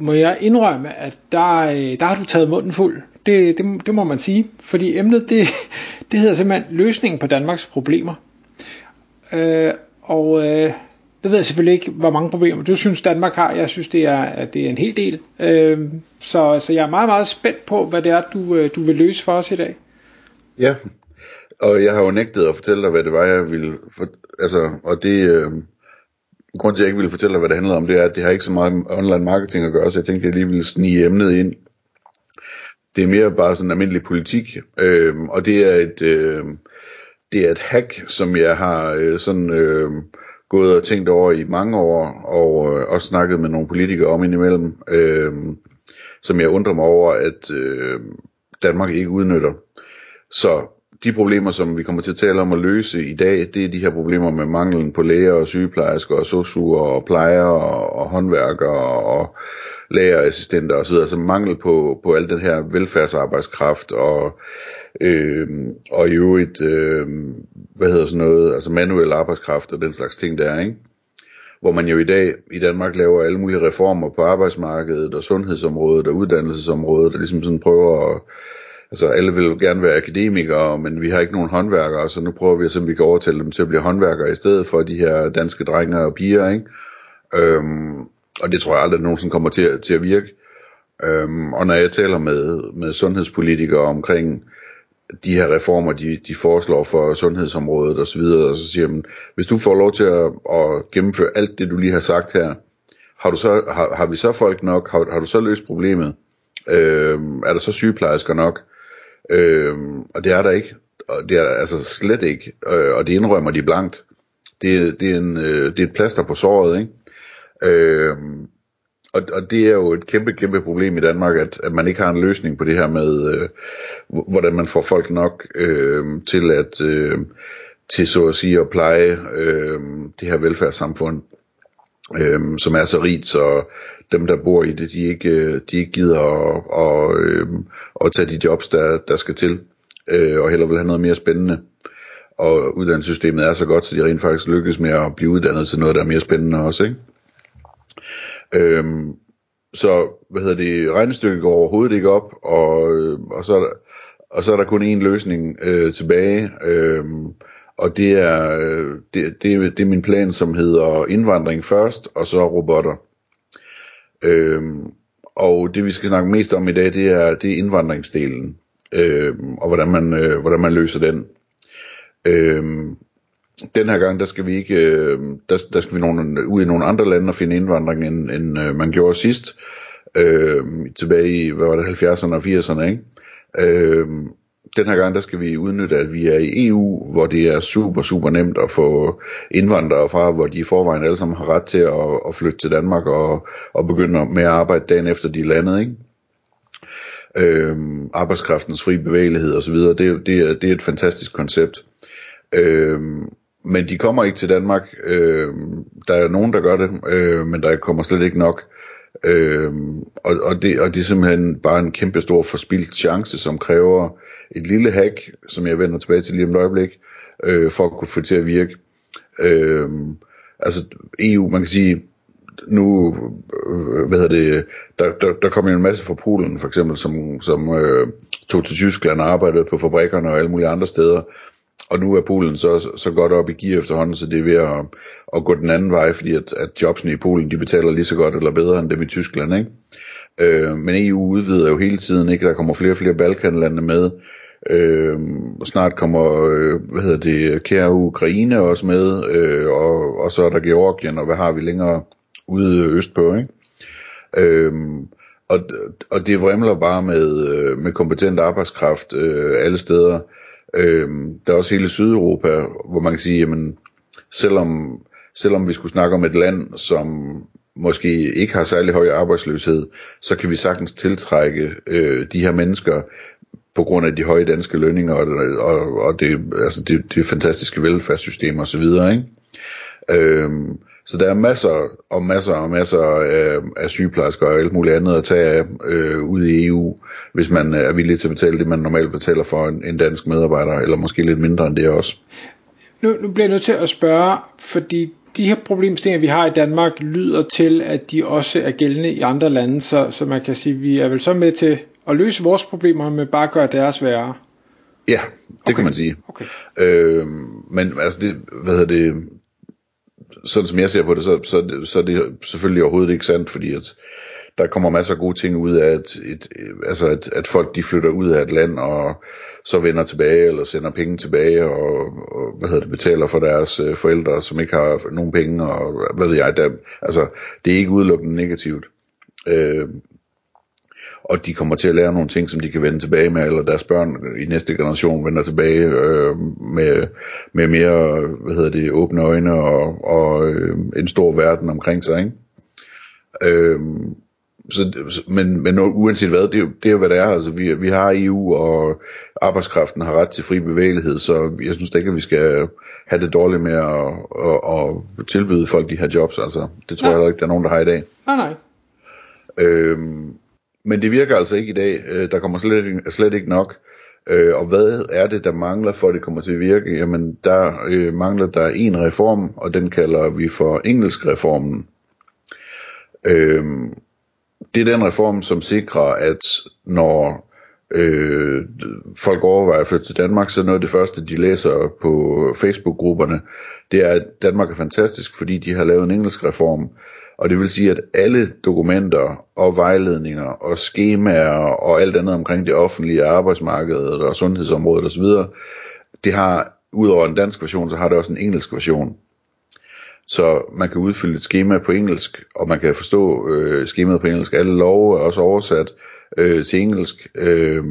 må jeg indrømme, at der, øh, der har du taget munden fuld. Det, det, det må man sige, fordi emnet det, det hedder simpelthen løsningen på Danmarks problemer. Øh, og øh, det ved jeg selvfølgelig ikke, hvor mange problemer du synes Danmark har. Jeg synes, det er, at det er en hel del. Øh, så, så jeg er meget, meget spændt på, hvad det er, du, øh, du vil løse for os i dag. Ja, og jeg har jo nægtet at fortælle dig, hvad det var, jeg ville... For, altså, og det... Øh, grund til, at jeg ikke ville fortælle dig, hvad det handlede om, det er, at det har ikke så meget med online marketing at gøre, så jeg tænkte, at jeg lige ville snige emnet ind. Det er mere bare sådan almindelig politik, øh, og det er et... Øh, det er et hack, som jeg har øh, sådan øh, gået og tænkt over i mange år, og øh, også snakket med nogle politikere om indimellem, øh, som jeg undrer mig over, at øh, Danmark ikke udnytter. Så de problemer, som vi kommer til at tale om at løse i dag, det er de her problemer med manglen på læger og sygeplejersker og sosuer og plejere og, og håndværkere og lærerassistenter osv. Altså mangel på, på al den her velfærdsarbejdskraft og øh, og i øvrigt, øh, hvad hedder sådan noget, altså manuel arbejdskraft og den slags ting der, ikke? Hvor man jo i dag i Danmark laver alle mulige reformer på arbejdsmarkedet og sundhedsområdet og uddannelsesområdet, og ligesom sådan prøver at altså alle vil jo gerne være akademikere, men vi har ikke nogen håndværkere, så nu prøver vi at se, om vi kan overtale dem til at blive håndværkere i stedet for de her danske drenge og piger, ikke? Øhm, og det tror jeg aldrig nogensinde kommer til, til at virke. Øhm, og når jeg taler med, med sundhedspolitikere omkring de her reformer, de, de foreslår for sundhedsområdet osv., og så siger man, hvis du får lov til at, at gennemføre alt det, du lige har sagt her, har, du så, har, har vi så folk nok? Har, har du så løst problemet? Øh, er der så sygeplejersker nok? Øhm, og det er der ikke. Og det er altså slet ikke. Øh, og det indrømmer de blankt. Det, det, er en, øh, det er et plaster på såret, ikke? Øhm, og, og det er jo et kæmpe, kæmpe problem i Danmark, at, at man ikke har en løsning på det her med, øh, hvordan man får folk nok øh, til at øh, til så at sige at pleje øh, det her velfærdssamfund, øh, som er så rigt, så dem der bor i det, de ikke, øh, de ikke gider at, og, øh, at tage de jobs, der, der skal til, øh, og heller vil have noget mere spændende. Og uddannelsessystemet er så godt, så de rent faktisk lykkes med at blive uddannet til noget, der er mere spændende også, ikke? Øhm, så, hvad hedder det, regnestykket går overhovedet ikke op, og, øhm, og, så, er der, og så er der kun én løsning øh, tilbage, øh, og det er, øh, det, det, det er min plan, som hedder indvandring først, og så robotter. Øhm, og det vi skal snakke mest om i dag, det er, det er indvandringsdelen, øhm, og hvordan man, øh, hvordan man løser den. Øhm, den her gang, der skal vi ikke, øh, der, der skal vi nogle, ud i nogle andre lande og finde indvandring, end, end øh, man gjorde sidst, øh, tilbage i, hvad var det, 70'erne og 80'erne, ikke? Øh, den her gang, der skal vi udnytte, at vi er i EU, hvor det er super, super nemt at få indvandrere fra, hvor de i forvejen alle sammen har ret til at, at flytte til Danmark og, og begynde med at arbejde dagen efter de er landet, ikke? Øhm, arbejdskraftens fri bevægelighed osv., det, det, er, det er et fantastisk koncept. Øhm, men de kommer ikke til Danmark. Øhm, der er nogen, der gør det, øh, men der kommer slet ikke nok. Øhm, og, og, det, og det er simpelthen bare en kæmpe stor forspildt chance, som kræver et lille hack, som jeg vender tilbage til lige om et øjeblik, øh, for at kunne få det til at virke. Øhm, altså EU, man kan sige, nu, øh, hvad hedder det, der, der, der kom jo en masse fra Polen, for eksempel, som, som øh, tog til Tyskland og arbejdede på fabrikkerne og alle mulige andre steder, og nu er Polen så, så godt op i gear efterhånden, så det er ved at, at gå den anden vej, fordi at, at jobsene i Polen, de betaler lige så godt eller bedre end dem i Tyskland, ikke? Øh, men EU udvider jo hele tiden, ikke? Der kommer flere og flere Balkanlande med. Øh, snart kommer, øh, hvad hedder det, kære Ukraine også med, øh, og, og så er der Georgien, og hvad har vi længere ude østpå, ikke? Øh, og, og det vrimler bare med, øh, med kompetent arbejdskraft øh, alle steder. Øh, der er også hele Sydeuropa, hvor man kan sige, jamen, selvom, selvom vi skulle snakke om et land, som måske ikke har særlig høj arbejdsløshed, så kan vi sagtens tiltrække øh, de her mennesker på grund af de høje danske lønninger og, og, og det, altså det, det fantastiske velfærdssystem osv. Ikke? Øhm, så der er masser og masser og masser af, af sygeplejersker og alt muligt andet at tage af øh, ude i EU, hvis man er villig til at betale det, man normalt betaler for en, en dansk medarbejder, eller måske lidt mindre end det også. Nu, nu bliver jeg nødt til at spørge, fordi de her problemstillinger, vi har i Danmark, lyder til, at de også er gældende i andre lande, så, så man kan sige, at vi er vel så med til at løse vores problemer, men bare gøre deres værre. Ja, det okay. kan man sige. Okay. Øh, men altså, det, hvad hedder det, sådan som jeg ser på det, så, så, så er det selvfølgelig overhovedet ikke sandt, fordi at der kommer masser af gode ting ud af, at, et, altså at, at folk de flytter ud af et land, og så vender tilbage, eller sender penge tilbage, og, og hvad hedder det, betaler for deres øh, forældre, som ikke har nogen penge, og hvad ved jeg, der, altså det er ikke udelukkende negativt. Øh, og de kommer til at lære nogle ting, som de kan vende tilbage med, eller deres børn i næste generation vender tilbage øh, med, med mere, hvad hedder det, åbne øjne og, og øh, en stor verden omkring sig, ikke? Øh, så, men, men uanset hvad, det, det er hvad det er, altså vi, vi har EU, og arbejdskraften har ret til fri bevægelighed, så jeg synes ikke, at vi skal have det dårligt med at, at, at tilbyde folk de her jobs, altså det tror ja. jeg ikke, der er nogen, der har i dag. Nej, nej. Øhm, men det virker altså ikke i dag. Øh, der kommer slet, slet ikke nok. Øh, og hvad er det, der mangler, for at det kommer til at virke? Jamen, der øh, mangler der en reform, og den kalder vi for engelskreformen. Øh, det er den reform, som sikrer, at når øh, folk overvejer at flytte til Danmark, så noget af det første, de læser på Facebook-grupperne, det er, at Danmark er fantastisk, fordi de har lavet en engelsk reform, og det vil sige, at alle dokumenter og vejledninger og skemaer og alt andet omkring det offentlige arbejdsmarked og sundhedsområdet osv., det har, udover en dansk version, så har det også en engelsk version. Så man kan udfylde et schema på engelsk, og man kan forstå øh, skemaet på engelsk. Alle love er også oversat øh, til engelsk. Øh,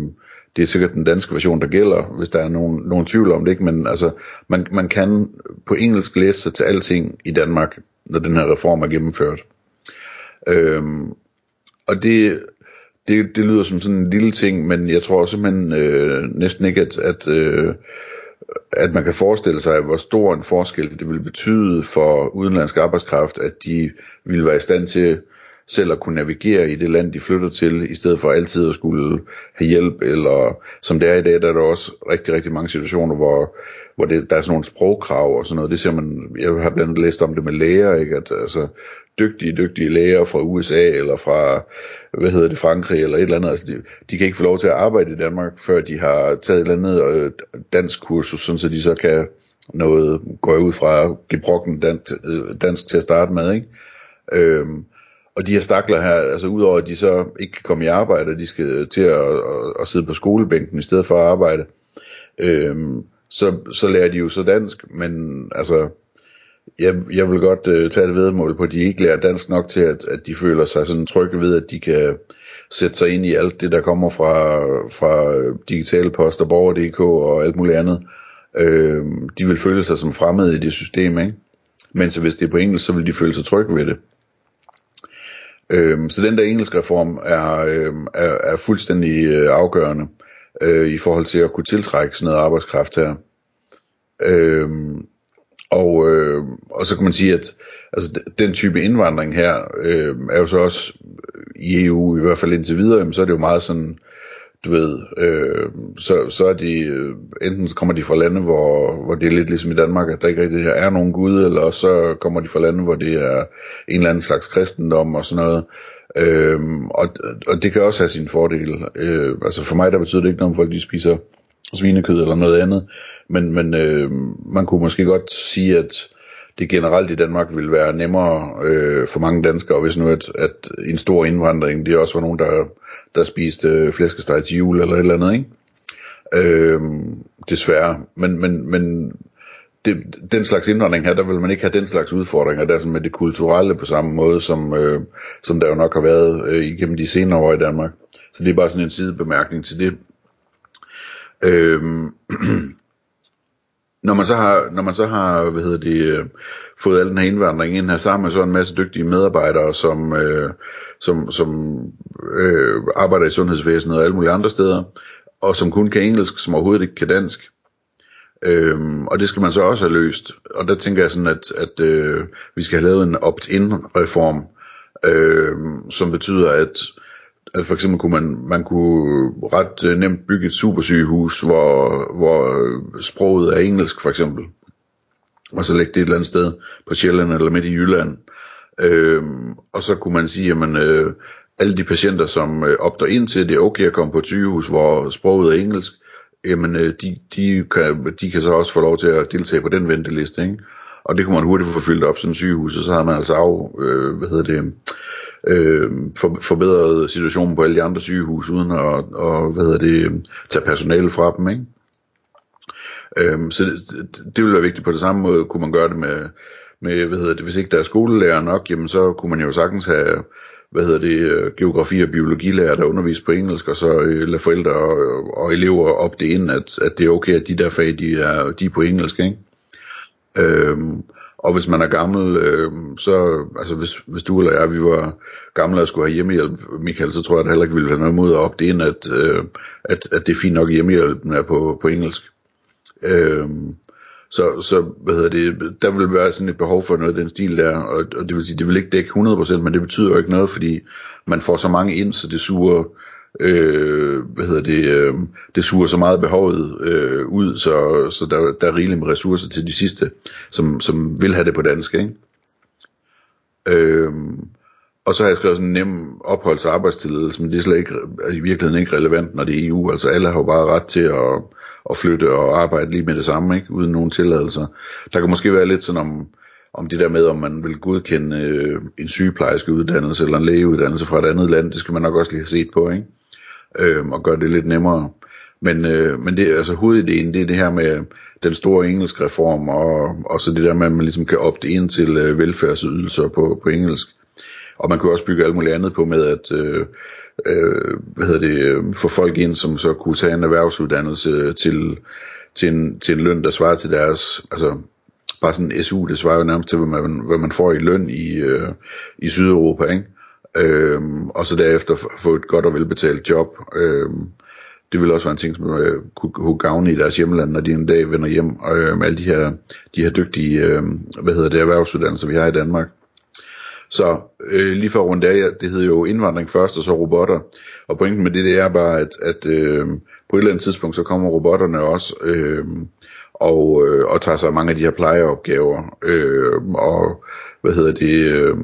det er sikkert den danske version, der gælder, hvis der er nogen, nogen tvivl om det. Ikke? Men altså, man, man kan på engelsk læse sig til alting i Danmark når den her reform er gennemført. Øhm, og det, det, det lyder som sådan en lille ting, men jeg tror simpelthen øh, næsten ikke, at, at, øh, at man kan forestille sig, hvor stor en forskel det vil betyde for udenlandsk arbejdskraft, at de vil være i stand til selv at kunne navigere i det land, de flytter til, i stedet for altid at skulle have hjælp, eller som det er i dag, der er der også rigtig, rigtig mange situationer, hvor, hvor det, der er sådan nogle sprogkrav og sådan noget. Det ser man, jeg har blandt andet læst om det med læger, ikke? At, altså, dygtige, dygtige læger fra USA eller fra, hvad hedder det, Frankrig eller et eller andet. Altså, de, de kan ikke få lov til at arbejde i Danmark, før de har taget et eller andet øh, dansk kursus, sådan så de så kan noget, gå ud fra gebrokken dansk, øh, dansk til at starte med, ikke? Øhm, og de her stakler her, altså udover at de så ikke kan komme i arbejde, de skal til at, at, at sidde på skolebænken i stedet for at arbejde, øhm, så, så lærer de jo så dansk, men altså, jeg, jeg vil godt øh, tage det vedmål på, at de ikke lærer dansk nok til, at, at de føler sig sådan trygge ved, at de kan sætte sig ind i alt det, der kommer fra, fra digitale post og borger.dk og alt muligt andet. Øh, de vil føle sig som fremmede i det system, ikke? Men så hvis det er på engelsk, så vil de føle sig trygge ved det. Øhm, så den der engelske reform er, øhm, er, er fuldstændig øh, afgørende øh, i forhold til at kunne tiltrække sådan noget arbejdskraft her. Øhm, og, øh, og så kan man sige, at altså, den type indvandring her øh, er jo så også i EU, i hvert fald indtil videre, så er det jo meget sådan, du ved, øh, så, så er de, øh, enten kommer de fra lande, hvor, hvor det er lidt ligesom i Danmark, at der ikke rigtig er nogen Gud, eller så kommer de fra lande, hvor det er en eller anden slags kristendom og sådan noget. Øh, og, og det kan også have sin fordel. Øh, altså for mig der betyder det ikke noget, om folk de spiser svinekød eller noget andet. Men, men øh, man kunne måske godt sige, at det generelt i Danmark ville være nemmere øh, for mange danskere, hvis nu at, at en stor indvandring, det også var nogen, der, der spiste øh, flæskesteg til jul eller et eller andet, ikke? Øh, desværre. Men, men, men det, den slags indvandring her, der vil man ikke have den slags udfordringer, der som med det kulturelle på samme måde, som, øh, som der jo nok har været øh, igennem de senere år i Danmark. Så det er bare sådan en sidebemærkning til det. Øh, når man så har, når man så har hvad hedder det, øh, fået al den her indvandring ind her, så har man så en masse dygtige medarbejdere, som, øh, som, som øh, arbejder i sundhedsvæsenet og alle mulige andre steder, og som kun kan engelsk, som overhovedet ikke kan dansk. Øhm, og det skal man så også have løst. Og der tænker jeg sådan, at, at øh, vi skal have lavet en opt-in-reform, øh, som betyder, at, Altså for eksempel kunne man, man kunne ret øh, nemt bygge et supersygehus, hvor, hvor øh, sproget er engelsk for eksempel, og så lægge det et eller andet sted på Sjælland eller midt i Jylland. Øhm, og så kunne man sige, at øh, alle de patienter, som øh, opter ind til, det er okay at komme på et sygehus, hvor sproget er engelsk, jamen øh, de, de, kan, de kan så også få lov til at deltage på den venteliste, ikke? Og det kunne man hurtigt få fyldt op sådan et sygehus, og så har man altså af, øh, hvad hedder det, øh, for, forbedret situationen på alle de andre sygehus, uden at, og, hvad hedder det, tage personale fra dem, ikke? Øh, så det, det ville være vigtigt på det samme måde, kunne man gøre det med, med hvad hedder det, hvis ikke der er skolelærer nok, jamen så kunne man jo sagtens have hvad hedder det, øh, geografi- og biologilærer, der underviser på engelsk, og så øh, lade forældre og, og elever op det ind, at, at det er okay, at de der fag, de er, de er på engelsk, ikke? Øhm, og hvis man er gammel, øh, så, altså hvis, hvis du eller jeg, vi var gamle og skulle have hjemmehjælp, Michael, så tror jeg, at det heller ikke ville være noget mod at op det ind, at, øh, at, at det er fint nok, at hjemmehjælpen er på, på engelsk. Øh, så, så hvad hedder det, der vil være sådan et behov for noget af den stil der, og, og det vil sige, det vil ikke dække 100%, men det betyder jo ikke noget, fordi man får så mange ind, så det suger, øh, hvad hedder det, øh, det suger så meget behovet øh, ud, så, så der, der er rigeligt med ressourcer til de sidste, som, som vil have det på dansk, ikke? Øh, og så har jeg skrevet sådan en nem opholds- og arbejdstilladelse, men det er slet ikke, er i virkeligheden ikke relevant, når det er EU. Altså alle har jo bare ret til at, at flytte og arbejde lige med det samme, ikke? uden nogen tilladelser. Der kan måske være lidt sådan om, om det der med, om man vil godkende øh, en sygeplejerske uddannelse eller en lægeuddannelse fra et andet land, det skal man nok også lige have set på, ikke? Øh, og gøre det lidt nemmere. Men, øh, men det, altså hovedideen, det er det her med den store engelsk reform, og, og så det der med, at man ligesom kan opte ind til øh, velfærdsydelser på, på engelsk. Og man kan også bygge alt muligt andet på med at øh, øh, hvad hedder det, øh, få folk ind, som så kunne tage en erhvervsuddannelse øh, til, til, en, til en løn, der svarer til deres, altså bare sådan en SU, det svarer jo nærmest til, hvad man, hvad man får i løn i, øh, i Sydeuropa, ikke? Øhm, og så derefter få et godt og velbetalt job. Øhm, det vil også være en ting, som øh, kunne, kunne gavne i deres hjemland, når de en dag vender hjem, og øh, med alle de her, de her dygtige, øh, hvad hedder det, erhvervsuddannelser, vi har i Danmark. Så øh, lige for rundt af, det hedder jo indvandring først, og så robotter. Og pointen med det, det er bare, at, at øh, på et eller andet tidspunkt, så kommer robotterne også, øh, og, øh, og tager sig mange af de her plejeopgaver, øh, og hvad hedder det, øh,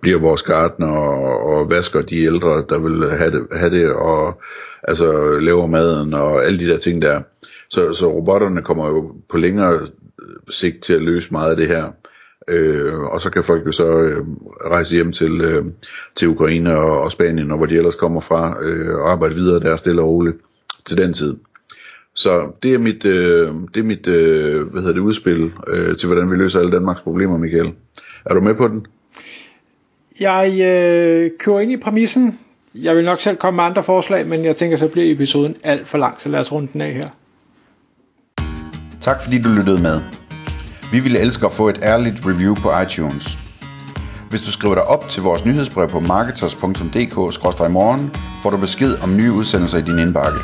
bliver vores gartner og, og vasker de ældre, der vil have det, have det og altså laver maden og alle de der ting der. Så, så robotterne kommer jo på længere sigt til at løse meget af det her. Øh, og så kan folk jo så øh, rejse hjem til, øh, til Ukraine og, og Spanien, og hvor de ellers kommer fra, øh, og arbejde videre der stille og roligt til den tid. Så det er mit, øh, det er mit øh, hvad hedder det, udspil øh, til, hvordan vi løser alle Danmarks problemer, Michael. Er du med på den? Jeg øh, kører ind i præmissen. Jeg vil nok selv komme med andre forslag, men jeg tænker, så bliver episoden alt for lang, så lad os runde den af her. Tak fordi du lyttede med. Vi ville elske at få et ærligt review på iTunes. Hvis du skriver dig op til vores nyhedsbrev på marketers.dk-morgen, får du besked om nye udsendelser i din indbakke.